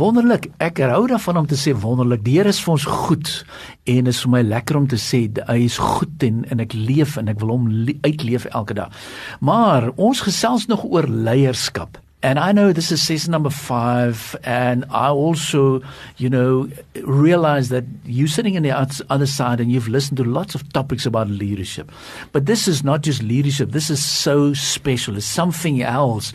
Wonderlik. Ek hou daarvan om te sê wonderlik. Die Here is vir ons goed en is vir my lekker om te sê hy is goed en en ek leef en ek wil hom uitleef elke dag. Maar ons gesels nog oor leierskap. And I know this is season number five, and I also, you know, realize that you're sitting in the other side and you've listened to lots of topics about leadership. But this is not just leadership, this is so special, it's something else.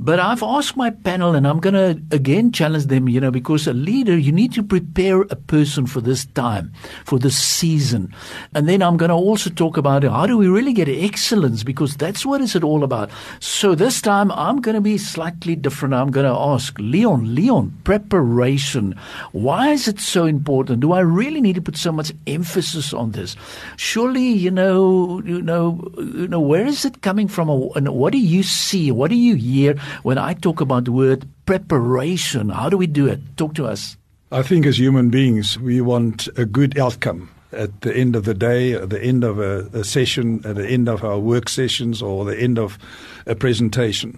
But I've asked my panel, and I'm going to again challenge them, you know, because a leader, you need to prepare a person for this time, for this season. And then I'm going to also talk about how do we really get excellence, because that's what it's all about. So this time I'm going to be slightly different. I'm going to ask Leon, Leon, preparation. Why is it so important? Do I really need to put so much emphasis on this? Surely, you know, you know, you know, where is it coming from? And what do you see? What do you hear when I talk about the word preparation? How do we do it? Talk to us. I think as human beings, we want a good outcome at the end of the day, at the end of a, a, session, at the end of our work sessions, or the end of a presentation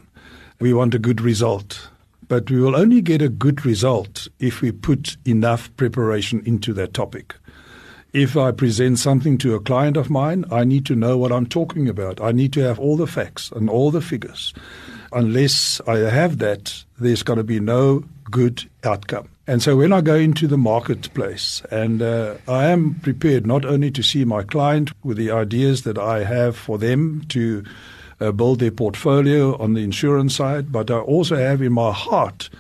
we want a good result. But we will only get a good result if we put enough preparation into that topic. If I present something to a client of mine, I need to know what I'm talking about. I need to have all the facts and all the figures. Unless I have that, there's going to be no good outcome. And so when I go into the marketplace, and uh, I am prepared not only to see my client with the ideas that I have for them to uh, build their portfolio on the insurance side, but I also have in my heart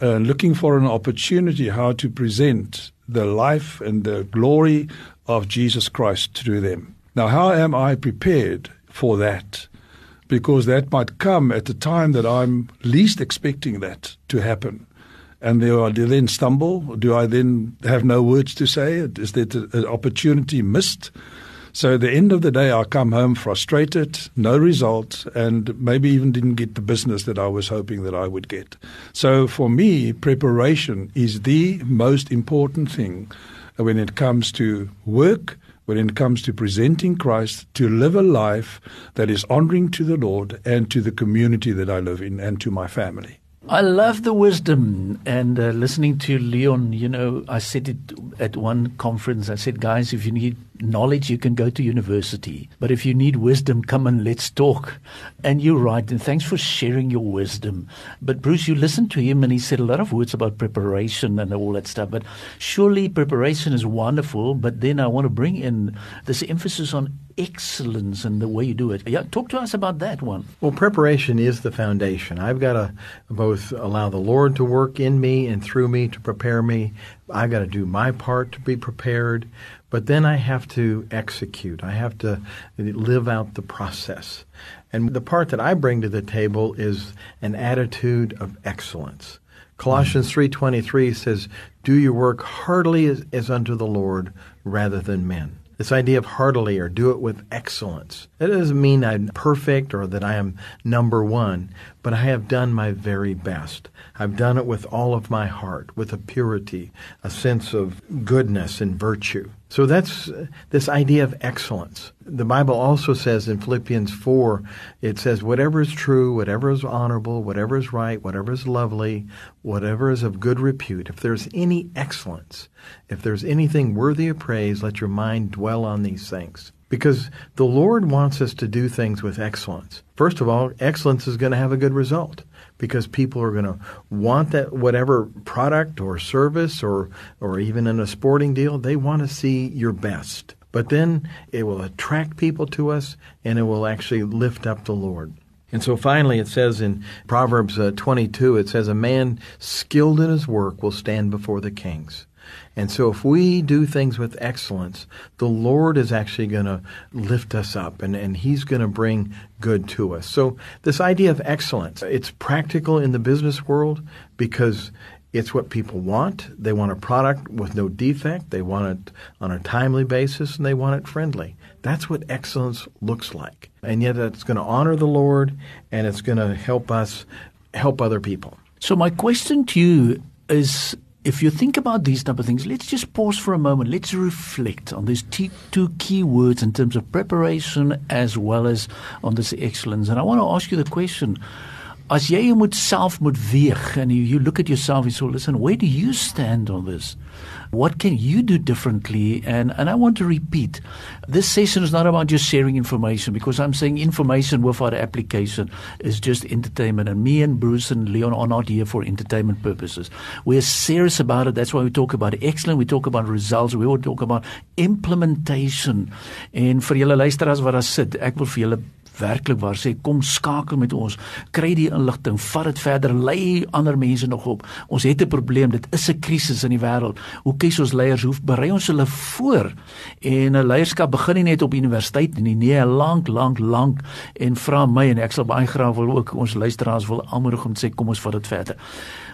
uh, looking for an opportunity how to present the life and the glory of Jesus Christ to them. Now, how am I prepared for that? Because that might come at the time that I'm least expecting that to happen. And do I then stumble? Do I then have no words to say? Is that an opportunity missed? So at the end of the day, I come home frustrated, no result, and maybe even didn't get the business that I was hoping that I would get. So for me, preparation is the most important thing when it comes to work, when it comes to presenting Christ, to live a life that is honoring to the Lord and to the community that I live in and to my family. I love the wisdom and uh, listening to Leon. You know, I said it at one conference. I said, guys, if you need knowledge, you can go to university. But if you need wisdom, come and let's talk. And you're right. And thanks for sharing your wisdom. But Bruce, you listened to him and he said a lot of words about preparation and all that stuff. But surely preparation is wonderful. But then I want to bring in this emphasis on excellence in the way you do it. Yeah, talk to us about that one. Well, preparation is the foundation. I've got to both allow the Lord to work in me and through me to prepare me. I've got to do my part to be prepared, but then I have to execute. I have to live out the process. And the part that I bring to the table is an attitude of excellence. Colossians mm. 3:23 says, "Do your work heartily as, as unto the Lord rather than men." This idea of heartily or do it with excellence. That doesn't mean I'm perfect or that I am number one, but I have done my very best. I've done it with all of my heart, with a purity, a sense of goodness and virtue. So that's uh, this idea of excellence. The Bible also says in Philippians 4, it says, whatever is true, whatever is honorable, whatever is right, whatever is lovely, whatever is of good repute, if there's any excellence, if there's anything worthy of praise, let your mind dwell on these things. Because the Lord wants us to do things with excellence. First of all, excellence is going to have a good result because people are going to want that whatever product or service or or even in a sporting deal, they want to see your best. But then it will attract people to us and it will actually lift up the Lord. And so finally, it says in Proverbs uh, 22, it says, A man skilled in his work will stand before the kings. And so if we do things with excellence, the Lord is actually going to lift us up and, and He's going to bring good to us. So this idea of excellence, it's practical in the business world because It's what people want. They want a product with no defect. They want it on a timely basis and they want it friendly. That's what excellence looks like. And yet it's going to honor the Lord and it's going to help us help other people. So my question to you is if you think about these type of things, let's just pause for a moment. Let's reflect on these t- two key words in terms of preparation as well as on this excellence. And I want to ask you the question as jy moet self moet weeg and you, you look at yourself and so listen where do you stand on this? What can you do differently? And and I want to repeat this session is not about just sharing information because I'm saying information without application is just entertainment. And me and Bruce and Leon are not here for entertainment purposes. We're serious about it. That's why we talk about excellence we talk about results. We will talk about implementation. En vir julle luisteraars wat daar sit ek wil vir julle werklik waar sê kom skakel met ons. Kry die inligting vat dit verder lei ander mense nog op. Ons het 'n probleem dit is 'n krisis in die wêreld. Hoe kies ons leiers? Hoe berei ons hulle voor? En 'n leierskap begin nie net op universiteit nie nee lank lank lank. En vra my en ek sal baie graag wil ook ons luisteraars wil aanmoedig om te sê kom ons vat dit verder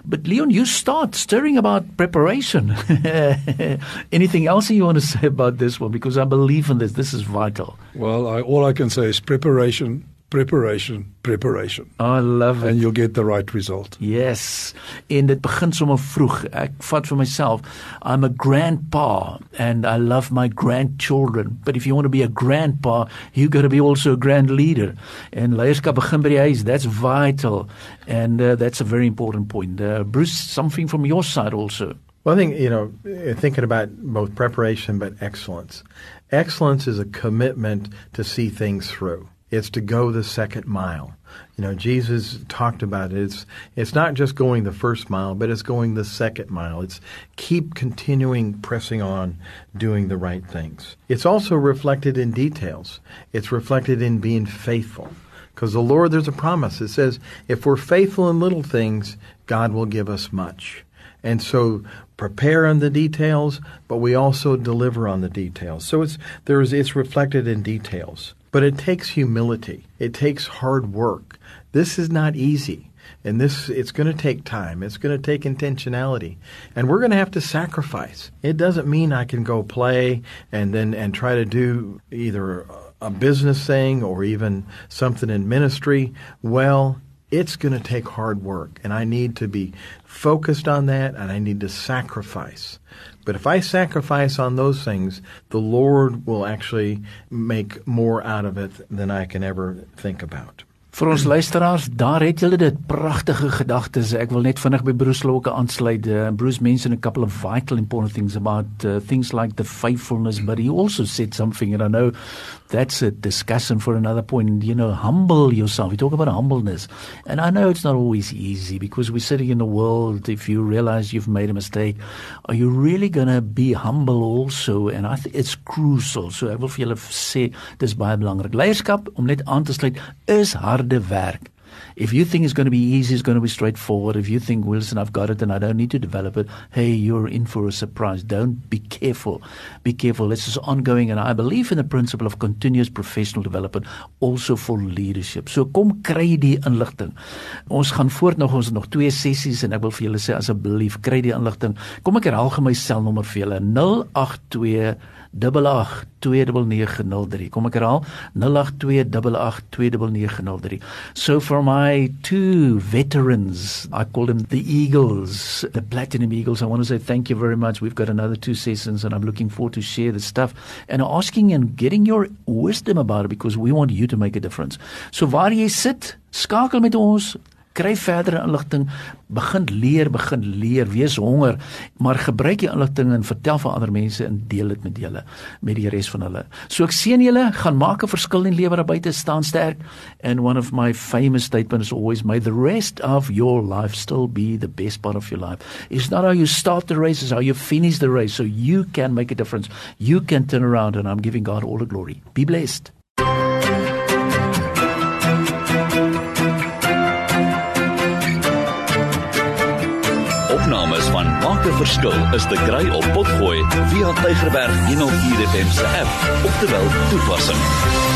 But Leon, you start stirring about preparation. Anything else you want to say about this one? Because I believe in this. This is vital. Well, I, all I can say is preparation, preparation, preparation. I love it. And you'll get the right result. Yes. En dit begin sommer vroeg. Ek vat vir myself, I'm a grandpa and I love my grandchildren. But if you want to be a grandpa, you got to be also a grand leader. En leierskap begin by die huis. That's vital. And uh, that's a very important point. Uh, Bruce, something from your side also. Well, I think, you know, thinking about both preparation but excellence. Excellence is a commitment to see things through. It's to go the second mile. You know, Jesus talked about it. It's it's not just going the first mile, but it's going the second mile. It's keep continuing pressing on, doing the right things. It's also reflected in details. It's reflected in being faithful. Because the Lord, there's a promise. It says, if we're faithful in little things, God will give us much. And so prepare on the details, but we also deliver on the details. So it's there's it's reflected in details. But it takes humility. It takes hard work. This is not easy. And this it's going to take time. It's going to take intentionality. And we're going to have to sacrifice. It doesn't mean I can go play and then and try to do either a business thing or even something in ministry. Well, it's going to take hard work and I need to be focused on that and I need to sacrifice. But if I sacrifice on those things, the Lord will actually make more out of it than I can ever think about. Vir ons luisteraars, daar het julle dit pragtige gedagtes. Ek wil net vinnig by Bruce Locke aansluit. Uh, Bruce mentioned a couple of vital important things about uh, things like the faithfulness, but he also said something and I know that's a discussion for another point. You know, humble yourself. We talk about humbleness. And I know it's not always easy because we're sitting in the world. If you realize you've made a mistake, are you really going to be humble also? And I think it's crucial. So ek wil vir julle sê dis baie belangrik. Leierskap om net aan te sluit is harde werk. If you think it's going to be easy, it's going to be straightforward. If you think, Wilson, I've got it and I don't need to develop it, hey, you're in for a surprise. Don't be careful. Be careful. This is ongoing. And I believe in the principle of continuous professional development also for leadership. So kom kry die inligting. Ons gaan voort nog ons nog twee sessies en ek wil vir julle sê asseblief kry die inligting. Kom ek herhaal gou my selnommer vir julle 082 08288903. Kom ek herhaal 08288903. So for my two veterans, I call them the Eagles, the Platinum Eagles. I want to say thank you very much. We've got another two sessions and I'm looking forward to share the stuff and asking and getting your wisdom about it because we want you to make a difference. So waar jy sit, skakel met ons kry verdere inligting, begin leer, begin leer, wees honger, maar gebruik die inligting en vertel vir ander mense en deel dit met julle, met die res van hulle. So ek seën julle, gaan maak 'n verskil in lewe daar buite, staan sterk. And one of my famous statements is always may the rest of your life still be the best part of your life. It's not how you start the race, it's how you finish the race so you can make a difference. You can turn around and I'm giving God all the glory. Be blessed. Opnames van Maak 'n Verskil is te kry op Potgooi via Tigerberg 104 FM se app of te wel toepassing.